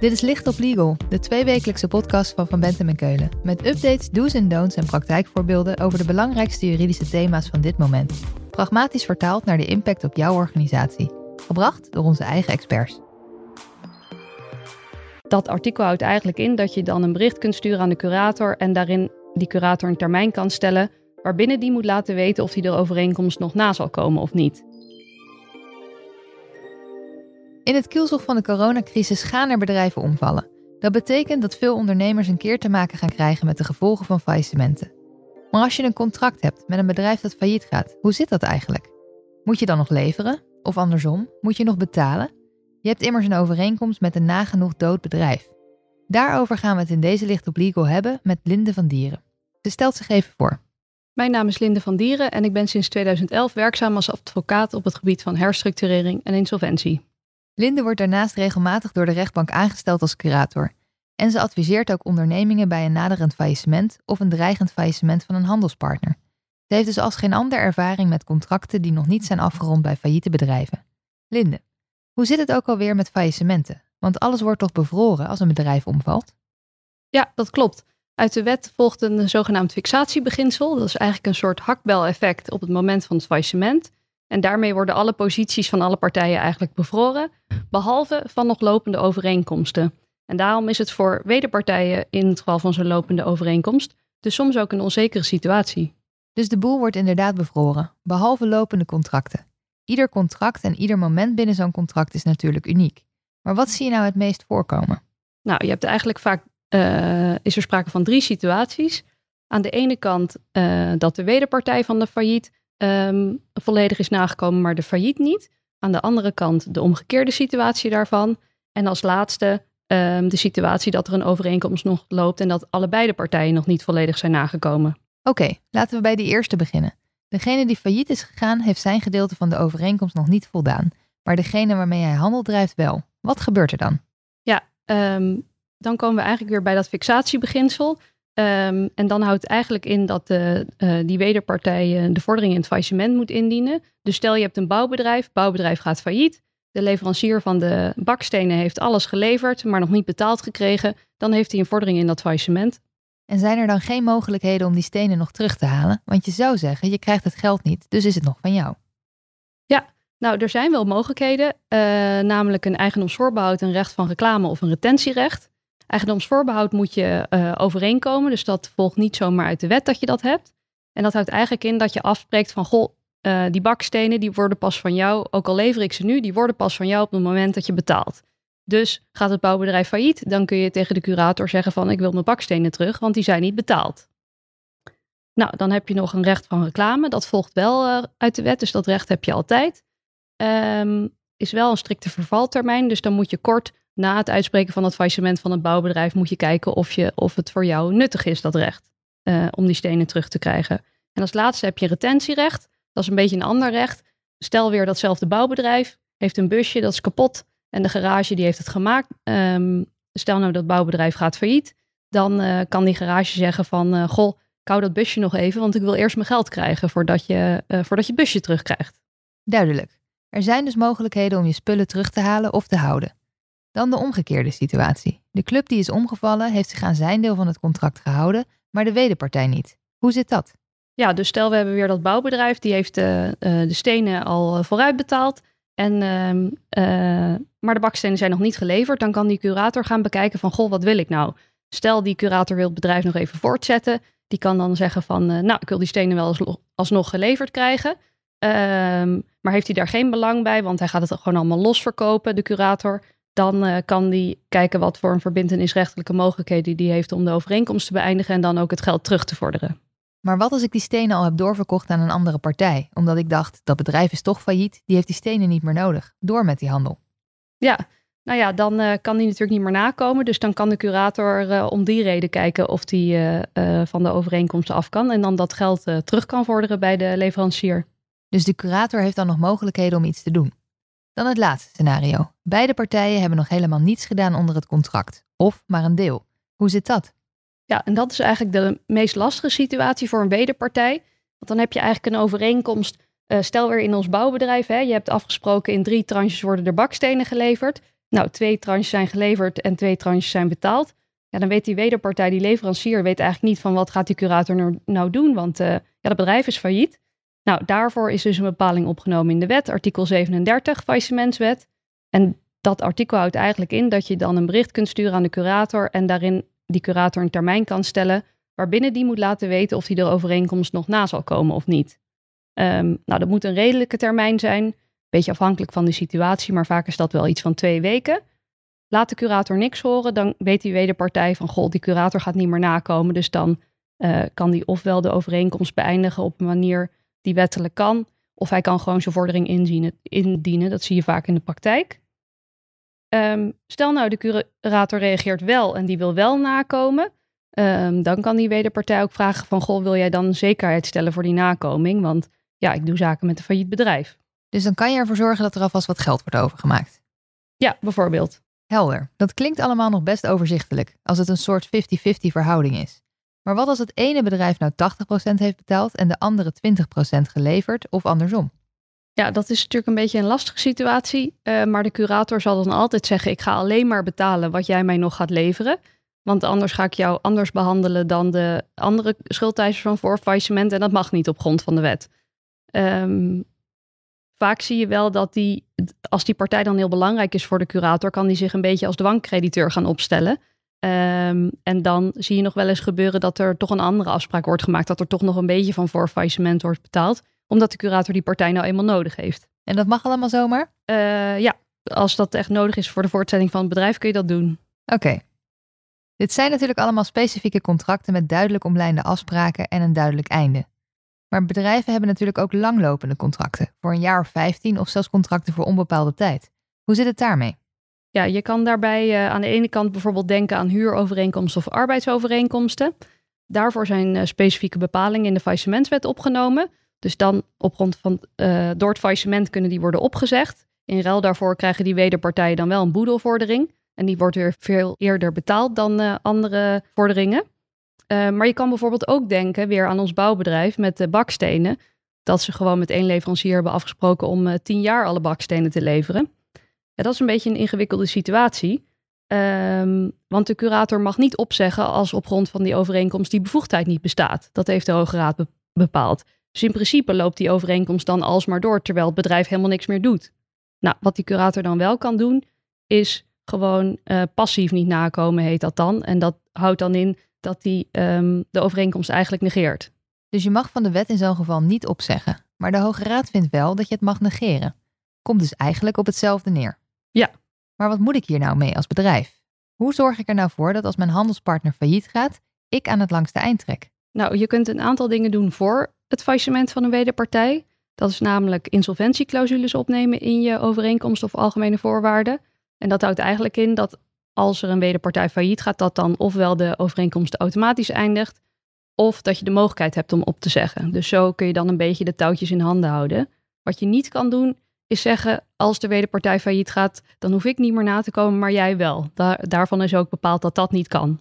Dit is Licht op Legal, de tweewekelijkse podcast van Van Bentem en Keulen. Met updates, do's en don'ts en praktijkvoorbeelden over de belangrijkste juridische thema's van dit moment. Pragmatisch vertaald naar de impact op jouw organisatie. Gebracht door onze eigen experts. Dat artikel houdt eigenlijk in dat je dan een bericht kunt sturen aan de curator en daarin die curator een termijn kan stellen waarbinnen die moet laten weten of hij de overeenkomst nog na zal komen of niet. In het kielzog van de coronacrisis gaan er bedrijven omvallen. Dat betekent dat veel ondernemers een keer te maken gaan krijgen met de gevolgen van faillissementen. Maar als je een contract hebt met een bedrijf dat failliet gaat, hoe zit dat eigenlijk? Moet je dan nog leveren? Of andersom, moet je nog betalen? Je hebt immers een overeenkomst met een nagenoeg dood bedrijf. Daarover gaan we het in deze Licht op Legal hebben met Linde van Dieren. Ze stelt zich even voor. Mijn naam is Linde van Dieren en ik ben sinds 2011 werkzaam als advocaat op het gebied van herstructurering en insolventie. Linde wordt daarnaast regelmatig door de rechtbank aangesteld als curator. En ze adviseert ook ondernemingen bij een naderend faillissement of een dreigend faillissement van een handelspartner. Ze heeft dus als geen ander ervaring met contracten die nog niet zijn afgerond bij failliete bedrijven. Linde, hoe zit het ook alweer met faillissementen? Want alles wordt toch bevroren als een bedrijf omvalt? Ja, dat klopt. Uit de wet volgt een zogenaamd fixatiebeginsel. Dat is eigenlijk een soort hakbel-effect op het moment van het faillissement. En daarmee worden alle posities van alle partijen eigenlijk bevroren, behalve van nog lopende overeenkomsten. En daarom is het voor wederpartijen in het geval van zo'n lopende overeenkomst dus soms ook een onzekere situatie. Dus de boel wordt inderdaad bevroren, behalve lopende contracten. Ieder contract en ieder moment binnen zo'n contract is natuurlijk uniek. Maar wat zie je nou het meest voorkomen? Nou, je hebt eigenlijk vaak, uh, is er sprake van drie situaties. Aan de ene kant uh, dat de wederpartij van de failliet um, volledig is nagekomen, maar de failliet niet. Aan de andere kant de omgekeerde situatie daarvan. En als laatste um, de situatie dat er een overeenkomst nog loopt en dat allebei de partijen nog niet volledig zijn nagekomen. Oké, okay, laten we bij die eerste beginnen. Degene die failliet is gegaan, heeft zijn gedeelte van de overeenkomst nog niet voldaan. Maar degene waarmee hij handel drijft wel. Wat gebeurt er dan? Ja, um, dan komen we eigenlijk weer bij dat fixatiebeginsel. Um, en dan houdt het eigenlijk in dat de, uh, die wederpartij uh, de vordering in het faillissement moet indienen. Dus stel je hebt een bouwbedrijf, bouwbedrijf gaat failliet. De leverancier van de bakstenen heeft alles geleverd, maar nog niet betaald gekregen. Dan heeft hij een vordering in dat faillissement. En zijn er dan geen mogelijkheden om die stenen nog terug te halen? Want je zou zeggen, je krijgt het geld niet, dus is het nog van jou. Ja, nou, er zijn wel mogelijkheden, uh, namelijk een eigendomsvoorbehoud, een recht van reclame of een retentierecht. Eigendomsvoorbehoud moet je uh, overeenkomen. Dus dat volgt niet zomaar uit de wet dat je dat hebt. En dat houdt eigenlijk in dat je afspreekt van, goh, uh, die bakstenen die worden pas van jou, ook al lever ik ze nu, die worden pas van jou op het moment dat je betaalt. Dus gaat het bouwbedrijf failliet, dan kun je tegen de curator zeggen van, ik wil mijn bakstenen terug, want die zijn niet betaald. Nou, dan heb je nog een recht van reclame. Dat volgt wel uh, uit de wet, dus dat recht heb je altijd. Um, is wel een strikte vervaltermijn, dus dan moet je kort na het uitspreken van het faillissement van het bouwbedrijf moet je kijken of, je, of het voor jou nuttig is, dat recht, uh, om die stenen terug te krijgen. En als laatste heb je retentierecht. Dat is een beetje een ander recht. Stel weer datzelfde bouwbedrijf heeft een busje, dat is kapot. En de garage die heeft het gemaakt. Um, stel nou dat bouwbedrijf gaat failliet. Dan uh, kan die garage zeggen van, uh, goh, ik hou dat busje nog even, want ik wil eerst mijn geld krijgen voordat je, voordat je busje terugkrijgt. Duidelijk. Er zijn dus mogelijkheden om je spullen terug te halen of te houden. Dan de omgekeerde situatie. De club die is omgevallen heeft zich aan zijn deel van het contract gehouden, maar de wederpartij niet. Hoe zit dat? Ja, dus stel we hebben weer dat bouwbedrijf, die heeft de, uh, de stenen al eh, vooruit betaald. En, uh, maar de bakstenen zijn nog niet geleverd. Dan kan die curator gaan bekijken van, goh, wat wil ik nou? Stel die curator wil het bedrijf nog even voortzetten. Die kan dan zeggen van, nou, ik wil die stenen wel als, alsnog geleverd krijgen. Ehm, maar heeft hij daar geen belang bij, want hij gaat het gewoon allemaal los verkopen, de curator dan uh, kan die kijken wat voor een verbindenisrechtelijke mogelijkheden die heeft om de overeenkomst te beëindigen en dan ook het geld terug te vorderen. Maar wat als ik die stenen al heb doorverkocht aan een andere partij, omdat ik dacht dat bedrijf is toch failliet, die heeft die stenen niet meer nodig, door met die handel? Ja, nou ja, dan uh, kan die natuurlijk niet meer nakomen. Dus dan kan de curator uh, om die reden kijken of die van de overeenkomsten af kan en dan dat geld terug kan vorderen bij de leverancier. Dus de curator heeft dan nog mogelijkheden om iets te doen? Dan het laatste scenario. Beide partijen hebben nog helemaal niets gedaan onder het contract, of maar een deel. Hoe zit dat? Ja, en dat is eigenlijk de meest lastige situatie voor een wederpartij. Want dan heb je eigenlijk een overeenkomst. Uh, stel weer in ons bouwbedrijf, hè, je hebt afgesproken in drie tranches worden er bakstenen geleverd. nou, twee tranches zijn geleverd en twee tranches zijn betaald. Ja, dan weet die wederpartij, die leverancier, weet eigenlijk niet van wat gaat die curator nou, doen, want uh, ja, het bedrijf is failliet. Nou, daarvoor is dus een bepaling opgenomen in de wet, artikel 37, faillissementswet. En dat artikel houdt eigenlijk in dat je dan een bericht kunt sturen aan de curator en daarin die curator een termijn kan stellen waarbinnen die moet laten weten of hij de overeenkomst nog na zal komen of niet. Um, nou, dat moet een redelijke termijn zijn, beetje afhankelijk van de situatie, maar vaak is dat wel iets van twee weken. Laat de curator niks horen, dan weet die wederpartij van, goh, die curator gaat niet meer nakomen, dus dan uh, kan die ofwel de overeenkomst beëindigen op een manier die wettelijk kan, of hij kan gewoon zijn vordering inzien, indienen. Dat zie je vaak in de praktijk. Um, stel nou, de curator reageert wel en die wil wel nakomen. Um, dan kan die wederpartij ook vragen van, goh, wil jij dan zekerheid stellen voor die nakoming? Want ja, ik doe zaken met een failliet bedrijf. Dus dan kan je ervoor zorgen dat er alvast wat geld wordt overgemaakt. Ja, bijvoorbeeld. Helder. Dat klinkt allemaal nog best overzichtelijk, als het een soort 50-50 verhouding is. Maar wat als het ene bedrijf nou 80% heeft betaald en de andere 20% geleverd of andersom? Ja, dat is natuurlijk een beetje een lastige situatie. Uh, maar de curator zal dan altijd zeggen: Ik ga alleen maar betalen wat jij mij nog gaat leveren. Want anders ga ik jou anders behandelen dan de andere schuldeisers van voorfaillissement. En dat mag niet op grond van de wet. Um, vaak zie je wel dat die, als die partij dan heel belangrijk is voor de curator, kan die zich een beetje als dwangcrediteur gaan opstellen. Um, en dan zie je nog wel eens gebeuren dat er toch een andere afspraak wordt gemaakt. Dat er toch nog een beetje van voorfaillissement wordt betaald. Omdat de curator die partij nou eenmaal nodig heeft. En dat mag allemaal zomaar? Uh, ja, als dat echt nodig is voor de voortzetting van het bedrijf kun je dat doen. Oké. Dit zijn natuurlijk allemaal specifieke contracten met duidelijk omlijnde afspraken en een duidelijk einde. Maar bedrijven hebben natuurlijk ook langlopende contracten, voor een jaar of 15 of zelfs contracten voor onbepaalde tijd. Hoe zit het daarmee? Ja, je kan daarbij uh, aan de ene kant bijvoorbeeld denken aan huurovereenkomsten of arbeidsovereenkomsten. Daarvoor zijn uh, specifieke bepalingen in de faillissementswet opgenomen. Dus dan op grond van uh, door het faillissement kunnen die worden opgezegd. In ruil daarvoor krijgen die wederpartijen dan wel een boedelvordering. En die wordt weer veel eerder betaald dan andere vorderingen. Maar je kan bijvoorbeeld ook denken weer aan ons bouwbedrijf met de bakstenen. Dat ze gewoon met één leverancier hebben afgesproken om tien jaar alle bakstenen te leveren. Ja, dat is een beetje een ingewikkelde situatie. Um, want de curator mag niet opzeggen als op grond van die overeenkomst die bevoegdheid niet bestaat. Dat heeft de Hoge Raad be bepaald. Dus in principe loopt die overeenkomst dan alsmaar door, terwijl het bedrijf helemaal niks meer doet. Nou, wat die curator dan wel kan doen, is gewoon uh, passief niet nakomen, heet dat dan. En dat houdt dan in dat die um, de overeenkomst eigenlijk negeert. Dus je mag van de wet in zo'n geval niet opzeggen. Maar de Hoge Raad vindt wel dat je het mag negeren. Komt dus eigenlijk op hetzelfde neer. Ja. Maar wat moet ik hier nou mee als bedrijf? Hoe zorg ik er nou voor dat als mijn handelspartner failliet gaat, ik aan het langste eind trek? Nou, je kunt een aantal dingen doen voor het faillissement van een wederpartij. Dat is namelijk insolventieclausules opnemen in je overeenkomst of algemene voorwaarden. En dat houdt eigenlijk in dat als er een wederpartij failliet gaat, dat dan ofwel de overeenkomst automatisch eindigt, of dat je de mogelijkheid hebt om op te zeggen. Dus zo kun je dan een beetje de touwtjes in handen houden. Wat je niet kan doen, is zeggen: als de wederpartij failliet gaat, dan hoef ik niet meer na te komen, maar jij wel. Daar, daarvan is ook bepaald dat dat niet kan.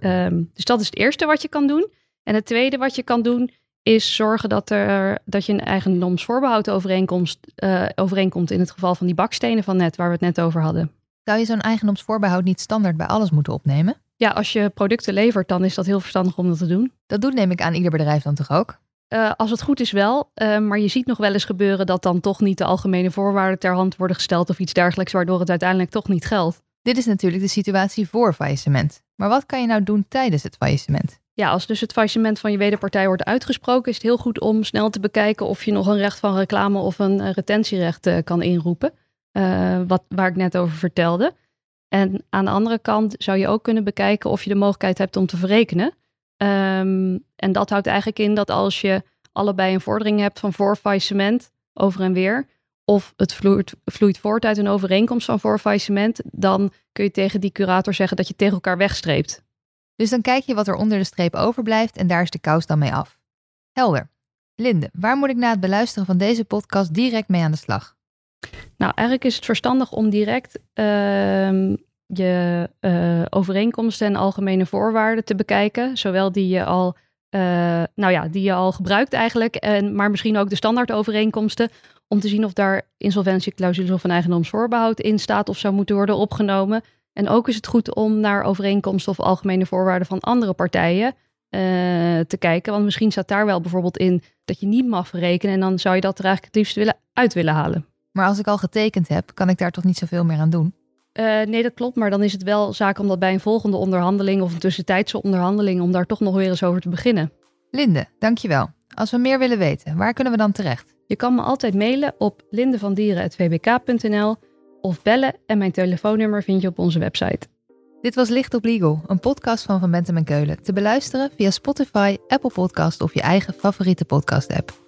Um, dus dat is het eerste wat je kan doen. En het tweede wat je kan doen, is zorgen dat, er, dat je een eigendomsvoorbehoud overeenkomst, uh, overeenkomt in het geval van die bakstenen van net, waar we het net over hadden. Zou je zo'n eigendomsvoorbehoud niet standaard bij alles moeten opnemen? Ja, als je producten levert, dan is dat heel verstandig om dat te doen. Dat doet neem ik aan ieder bedrijf dan toch ook? Uh, als het goed is wel, uh, maar je ziet nog wel eens gebeuren dat dan toch niet de algemene voorwaarden ter hand worden gesteld of iets dergelijks, waardoor het uiteindelijk toch niet geldt. Dit is natuurlijk de situatie voor faillissement. Maar wat kan je nou doen tijdens het faillissement? Ja, als dus het faillissement van je wederpartij wordt uitgesproken, is het heel goed om snel te bekijken of je nog een recht van reclame of een retentierecht uh, kan inroepen. Wat, waar ik net over vertelde. En aan de andere kant zou je ook kunnen bekijken of je de mogelijkheid hebt om te verrekenen. Um, en dat houdt eigenlijk in dat als je allebei een vordering hebt van voorfaillissement over en weer, of het vloeit, vloeit voort uit een overeenkomst van voorfaillissement, dan kun je tegen die curator zeggen dat je tegen elkaar wegstreept. Dus dan kijk je wat er onder de streep overblijft en daar is de kous dan mee af. Helder. Linde, waar moet ik na het beluisteren van deze podcast direct mee aan de slag? Nou, eigenlijk is het verstandig om direct uh, je uh, overeenkomsten en algemene voorwaarden te bekijken. Zowel die je al eh, nou ja, die je al gebruikt eigenlijk, en, maar misschien ook de standaardovereenkomsten, om te zien of daar insolventieclausules of een eigendomsvoorbehoud in staat of zou moeten worden opgenomen. En ook is het goed om naar overeenkomsten of algemene voorwaarden van andere partijen eh, te kijken. Want misschien staat daar wel bijvoorbeeld in dat je niet mag verrekenen. En dan zou je dat er eigenlijk het liefst willen, uit willen halen. Maar als ik al getekend heb, kan ik daar toch niet zoveel meer aan doen? Uh, nee, dat klopt. Maar dan is het wel zaak om dat bij een volgende onderhandeling of een tussentijdse onderhandeling, om daar toch nog weer eens over te beginnen. Linde, dankjewel. Als we meer willen weten, waar kunnen we dan terecht? Je kan me altijd mailen op lindevandieren.vbk.nl of bellen en mijn telefoonnummer vind je op onze website. Dit was Licht op Legal, een podcast van Van Bentem en Keulen. Te beluisteren via Spotify, Apple Podcast of je eigen favoriete podcast-app.